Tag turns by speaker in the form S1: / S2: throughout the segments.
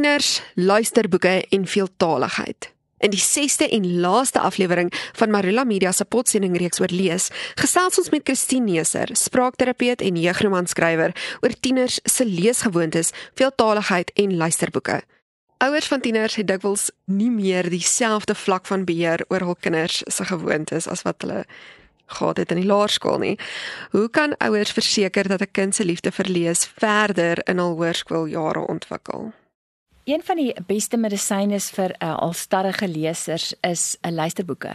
S1: tieners, luisterboeke en veeltaligheid. In die 6ste en laaste aflewering van Marula Media se potsending reeks oor lees, gesels ons met Christine Neser, spraakterapeut en jeugromanskrywer oor tieners se leesgewoontes, veeltaligheid en luisterboeke. Ouers van tieners het dikwels nie meer dieselfde vlak van beheer oor hul kinders se gewoontes as wat hulle gehad het in die laerskool nie. Hoe kan ouers verseker dat 'n kind se liefde vir lees verder in hul hoërskooljare ontwikkel?
S2: Een van die beste medisyne vir uh, alstarrige lesers is 'n uh, luisterboeke.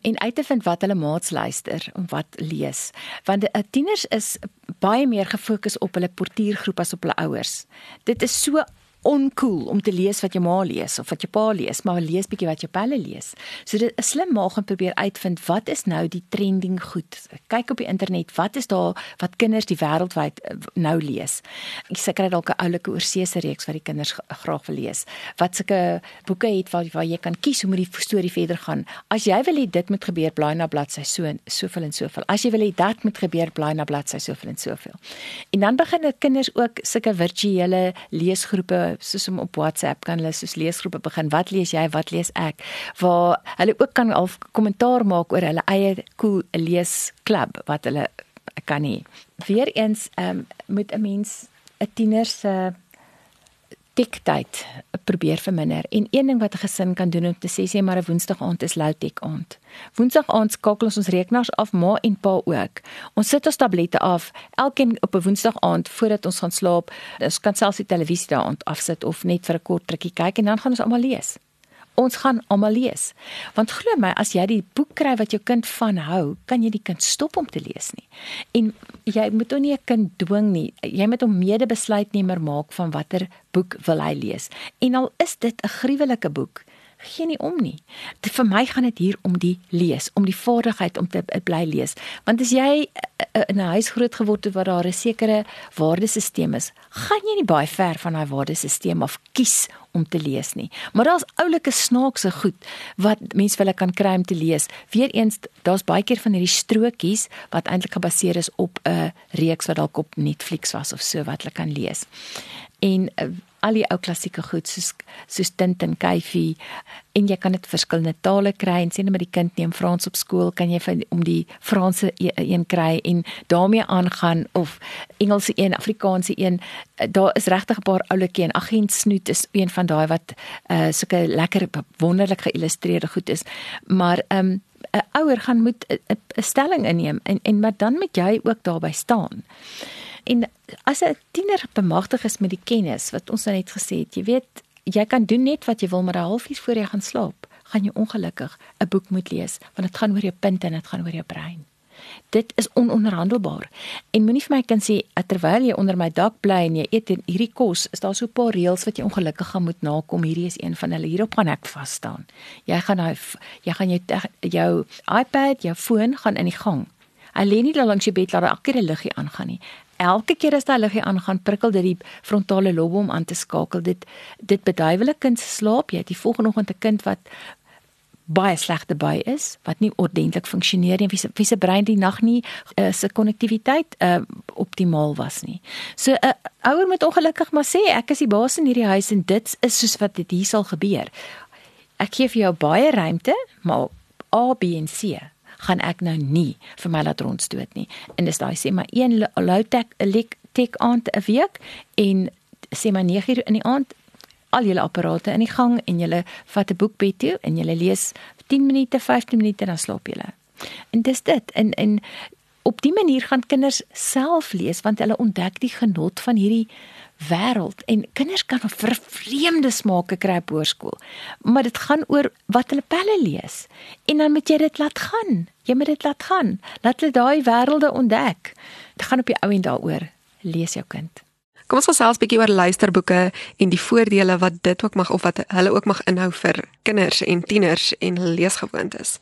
S2: En uit te vind wat hulle maats luister en wat lees. Want uh, tieners is baie meer gefokus op hulle portuïergroep as op hulle ouers. Dit is so oncool om te lees wat jou ma lees of wat jou pa lees, maar lees bietjie wat jou pelle lees. So dit 'n slim maag gaan probeer uitvind wat is nou die trending goed. Kyk op die internet, wat is daar wat kinders die wêreldwyd eh, nou lees. Ek sê kry dalk 'n oulike oorseese reeks wat die kinders graag wil lees. Wat sulke boeke het waar, waar jy kan kies hoe moet die storie verder gaan. As jy wil hê dit moet gebeur, blaai na bladsy so en soveel en soveel. As jy wil hê dat moet gebeur, blaai na bladsy soveel en soveel. En dan begin kinders ook sulke virtuele leesgroepe soos om op WhatsApp kan hulle soos leesgroepe begin. Wat lees jy? Wat lees ek? Waar hulle ook kan al kommentaar maak oor hulle eie cool leesklub wat hulle kan nie. Weereens ehm um, moet 'n mens 'n tiener se diktyd probeer verminder. En een ding wat 'n gesin kan doen om te sê sê maar 'n Woensdag aand is loutek aand. Woensdag aand skakel ons ons rekenaars af, ma en pa ook. Ons sit ons tablette af, elkeen op 'n Woensdag aand voordat ons gaan slaap. Ons kan selfs die televisie daar aand afsit of net vir 'n kort rukkie kyk en dan gaan ons almal lees ons gaan almal lees. Want glo my, as jy die boek kry wat jou kind van hou, kan jy die kind stop om te lees nie. En jy moet hom nie 'n kind dwing nie. Jy moet hom medebesluitnemer maak van watter boek wil hy lees. En al is dit 'n gruwelike boek, gee nie om nie. Dit vir my gaan dit hier om die lees, om die vaardigheid om te bly lees. Want as jy eh, eh, in 'n huis groot geword het waar daar 'n sekere waardesisteem is, gaan jy nie baie ver van daai waardesisteem af kies om te lees nie. Maar daar's oulike snaakse goed wat mense wel kan kry om te lees. Weereens daar's baie keer van hierdie strokies wat eintlik gebaseer is op 'n reeks wat dalk op Netflix was of so wat hulle kan lees. En uh, al die ou klassieke goed soos soos Tintin, Kyfie en jy kan dit verskillende tale kry en sien net met die kind neem Frans op skool kan jy vir om die Franse e, een kry en daarmee aangaan of Engelse een, Afrikaanse een daar is regtig 'n paar oulike en Agent Snoet is een van daai wat uh sulke lekker wonderlik geïllustreerde goed is maar um 'n ouer gaan moet 'n stelling inneem en en maar dan moet jy ook daarby staan. En as 'n tiener bemagtig is met die kennis wat ons nou net gesê het, jy weet, jy kan doen net wat jy wil, maar 'n halfuur voor jy gaan slaap, gaan jy ongelukkig 'n boek moet lees, want dit gaan oor jou punte en dit gaan oor jou brein. Dit is ononderhandelbaar. En moenie vir my kan sê terwyl jy onder my dak bly en jy eet hierdie kos, is daar so 'n paar reëls wat jy ongelukkig gaan moet nakom. Hierdie is een van hulle. Hierop gaan ek vas staan. Jy gaan nou jy gaan jou jou iPad, jou foon gaan in die gang. Hy lê nie langs jou bed laat daar elke keer 'n liggie aangaan nie elke keer as daai liggie aangaan, prikkel dit die frontale lobe om aan te skakel. Dit dit beduiwel 'n kind se slaap. Jy het die volgende oggend 'n kind wat baie slegte by is, wat nie ordentlik funksioneer nie, wie se wie se brein die nag nie uh, se konnektiwiteit uh, optimaal was nie. So 'n uh, ouer moet ongelukkig maar sê ek is die baas in hierdie huis en dit is soos wat dit hier sal gebeur. Ek gee vir jou baie ruimte, maar A, B en C gaan ek nou nie vir my laat rondstoot nie. En dis daai sê maar een low tech tek aand 'n week en sê maar 9 uur in die aand al julle apparate in die gang en julle vat 'n boek bed toe en julle lees 10 minute, 15 minute dan slaap julle. En dis dit. En en op die manier gaan kinders self lees want hulle ontdek die genot van hierdie wêreld en kinders kan vervreemde smake kry op hoërskool. Maar dit gaan oor wat hulle pelle lees. En dan moet jy dit laat gaan. Jy moet dit laat gaan. Laat hulle daai wêrelde ontdek. Dit gaan op die ou en daaroor lees jou kind.
S1: Kom ons gesels 'n bietjie oor luisterboeke en die voordele wat dit ook mag of wat hulle ook mag inhou vir kinders en tieners en leesgewoontes.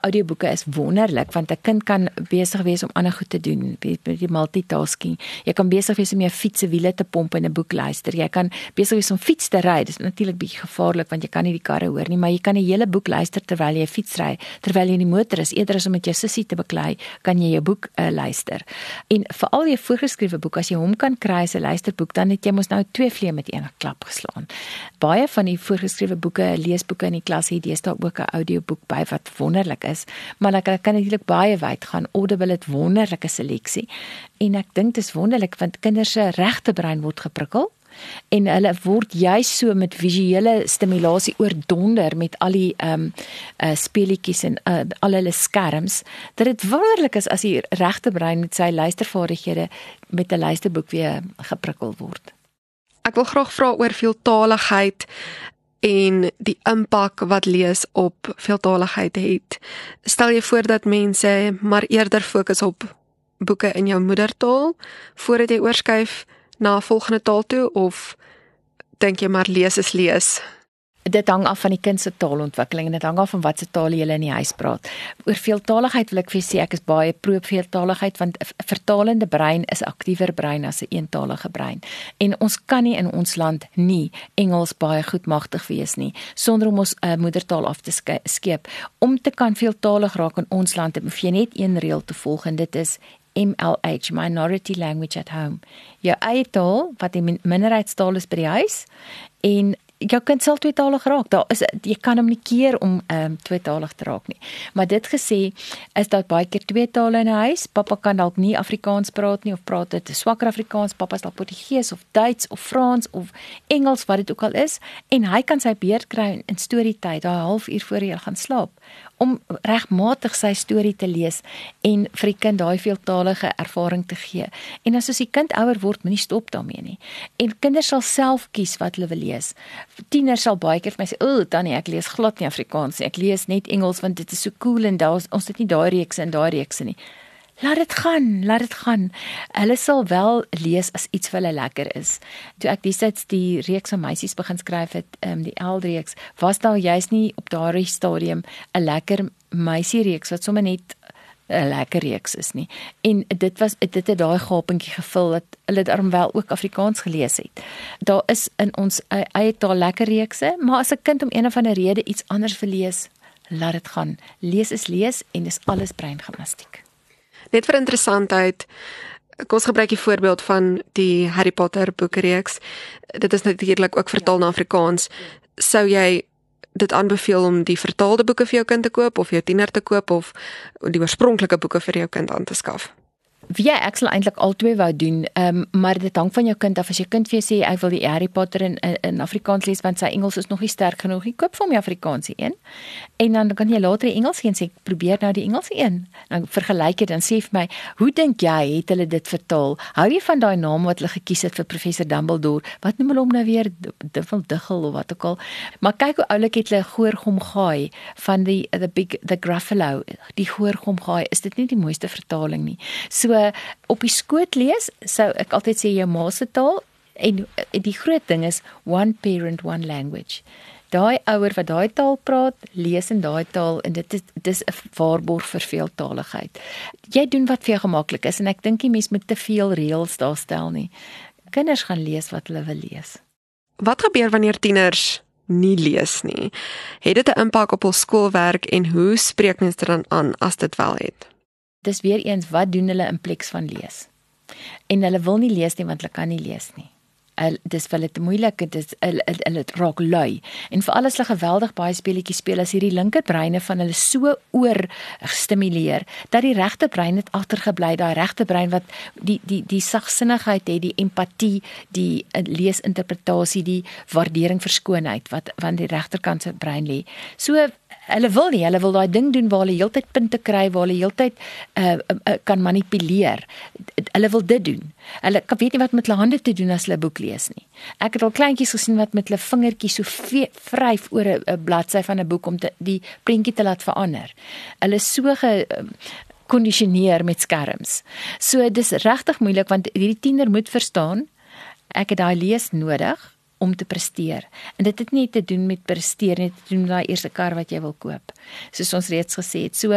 S2: Audioboeke is wonderlik want 'n kind kan besig wees om ander goed te doen, met die multitasking. Jy kan besig wees om jou fiets se wiele te pomp en 'n boek luister. Jy kan besig wees om fiets te ry. Dit is natuurlik bietjie gevaarlik want jy kan nie die karre hoor nie, maar jy kan 'n hele boek luister terwyl jy fiets ry. Terwyl jy in die motor is, eerder as om met jou sussie te beklei, kan jy jou boek uh, luister. En veral jou voorgeskrewe boek, as jy hom kan kry as 'n luisterboek, dan het jy mos nou twee vleie met een klap geslaan. Baie van die voorgeskrewe boeke, leesboeke in die klas het deesdae ook 'n audioboek by wat wonderlik is, maar ek kan natuurlik baie wyd gaan. Audible het wonderlike seleksie en ek dink dit is wonderlik want kinders se regte brein word geprikkel en hulle word juis so met visuele stimulasie oordonder met al die ehm um, uh, speletjies en uh, al hulle skerms dat dit wonderlik is as die regte brein met sy luistervaardighede met 'n luisterboek weer geprikkel word.
S1: Ek wil graag vra oor veeltaligheid en die impak wat lees op veeltaligheid het. Stel jy voor dat mense maar eerder fokus op boeke in jou moedertaal voordat jy oorskuif na 'n volgende taal toe of dink jy maar lees is lees?
S2: Dit hang af van die kind se taalontwikkeling en dit hang af van watse taal jy in die huis praat. Oor veeltaligheid wil ek vir sê ek is baie pro veeltaligheid want 'n vertalende brein is aktiewer brein as 'n eentalige brein. En ons kan nie in ons land nie Engels baie goed magtig wees nie sonder om ons uh, moedertaal af te skep. Om te kan veeltalig raak in ons land, moet jy net een reël te volg en dit is MLH minority language at home. Jou eie taal wat die minderheidstaal is by die huis en jou kind sal tweetalig raak. Daar is jy kan hom nie keer om ehm um, tweetalig te raak nie. Maar dit gesê is daar baie keer twee tale in 'n huis. Pappa kan dalk nie Afrikaans praat nie of praat dit swakker Afrikaans. Pappa is dalk Portugees of Duits of Frans of Engels wat dit ook al is en hy kan sy beurt kry in storietyd, daai halfuur voor hy gaan slaap om regmatig sy storie te lees en vir die kind daai veeltaalige ervaring te gee. En as as die kind ouer word, moenie stop daarmee nie. En kinders sal self kies wat hulle wil lees. Tieners sal baie keer vir my sê, "O, tannie, ek lees glad nie Afrikaans nie. Ek lees net Engels want dit is so cool en daar ons het nie daai reekse en daai reekse nie." Laat dit gaan, laat dit gaan. Hulle sal wel lees as iets vir hulle lekker is. Toe ek destyds die reeks van meisies begin skryf het, ehm um, die L-reeks, was daar juist nie op daardie stadium 'n lekker meisie reeks wat sommer net 'n lekker reeks is nie. En dit was dit het daai gapentjie gevul dat hulle darm wel ook Afrikaans gelees het. Daar is in ons eie taal lekker reekse, maar as 'n kind om een of ander rede iets anders wil lees, laat dit gaan. Lees is lees en dis alles breingimnastiek.
S1: Net vir interessantheid, kom ons gebruik die voorbeeld van die Harry Potter boekreeks. Dit is natuurlik ook vertaal na Afrikaans. Sou jy dit aanbeveel om die vertaalde boeke vir jou kind te koop of jou tiener te koop of die oorspronklike boeke vir jou kind aan te skaf?
S2: Wie ek sal eintlik albei wou doen, um, maar dit hang van jou kind af. As jou kind vir jou sê ek wil die Harry Potter in in, in Afrikaans lees want sy Engels is nog nie sterk genoeg nie, koop vir hom die Afrikaanse een. En dan kan jy later die Engelse een sê, probeer nou die Engelse een. Dan vergelyk jy dan sê vir my, hoe dink jy het hulle dit vertaal? Hou jy van daai naam wat hulle gekies het vir professor Dumbledore? Wat noem hulle hom nou weer? Duffel Diggel of wat ook al. Maar kyk hoe oulik het hulle Goorgom gaai van die the big the Gruffalo. Die Goorgom gaai, is dit nie die mooiste vertaling nie? So op die skoot lees, sou ek altyd sê jou ma se taal en die groot ding is one parent one language. Daai ouer wat daai taal praat, lees in daai taal en dit is dis 'n waarborg vir veeltaaligheid. Jy doen wat vir jou gemaklik is en ek dink die mens moet te veel reëls daar stel nie. Kinders gaan lees wat hulle wil lees.
S1: Wat gebeur wanneer tieners nie lees nie? Het dit 'n impak op hul skoolwerk en hoe spreek mens dit dan aan as dit wel het?
S2: Dis weer eens wat doen hulle in plek van lees. En hulle wil nie lees nie want hulle kan nie lees nie. Dis vir hulle te moeilik, dit is hulle hulle raak lui. En vir alles hulle geweldig baie speletjies speel as hierdie linkerbreine van hulle so oor gestimuleer dat die regterbrein net agtergebly, daai regterbrein wat die die die sagsinnigheid het, die empatie, die eh, leesinterpretasie, die waardering vir skoonheid wat van die regterkant se brein lê. So hulle wil nie, hulle wil daai ding doen waar hulle heeltyd punte kry, waar hulle heeltyd uh, uh, kan manipuleer. Hulle wil dit doen. Hulle kan weet nie wat met hulle hande te doen as hulle 'n boek lees nie. Ek het al kleintjies gesien wat met hulle vingertjies so vryf oor 'n bladsy van 'n boek om te, die prentjie te laat verander. Hulle is so ge kondisioneer met skerms. So dis regtig moeilik want hierdie tiener moet verstaan ek het daai lees nodig om te presteer. En dit het nie te doen met presteer nie, dit doen met daai eerste kar wat jy wil koop. Soos ons reeds gesê het. So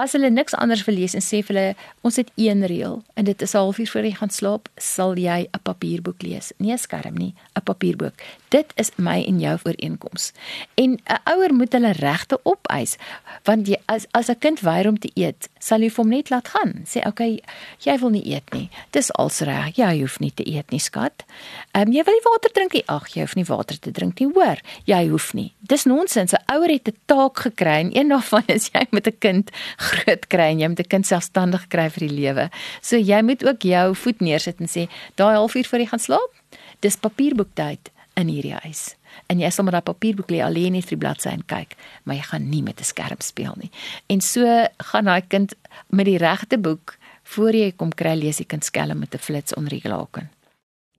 S2: as hulle niks anders wil lees en sê vir hulle ons het een reël en dit is 'n halfuur voor jy gaan slaap, sal jy 'n papierboek lees. Nie 'n skerm nie, 'n papierboek. Dit is my en jou ooreenkoms. En 'n ouer moet hulle regte opeis want jy as as 'n kind weier om te eet, sal jy hom net laat gaan. Sê oké, okay, jy wil nie eet nie. Dis als reg. Jy hoef nie te eet nie, skat. Ehm um, jy wil nie water drink nie. Ag, jy hoef nie water te drink nie, hoor. Jy hoef nie. Dis nonsens. 'n Ouer het 'n taak gekry en een daarvan is jy met 'n kind groot kry en jy moet 'n kind selfstandig kry vir die lewe. So jy moet ook jou voet neersit en sê, daai halfuur voor jy gaan slaap, dis papierboektyd in hierdie huis. En jy sal met daai papierboek lê alleen net vir die bladsy en kyk, maar jy gaan nie met 'n skerm speel nie. En so gaan daai kind met die regte boek voor jy kom kry lees die kind skelm met 'n flits onder die laken.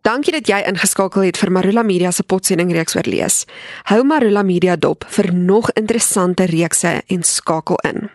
S1: Dankie dat jy ingeskakel het vir Marula Media se potsending reeks oor lees. Hou Marula Media dop vir nog interessante reekse en skakel in.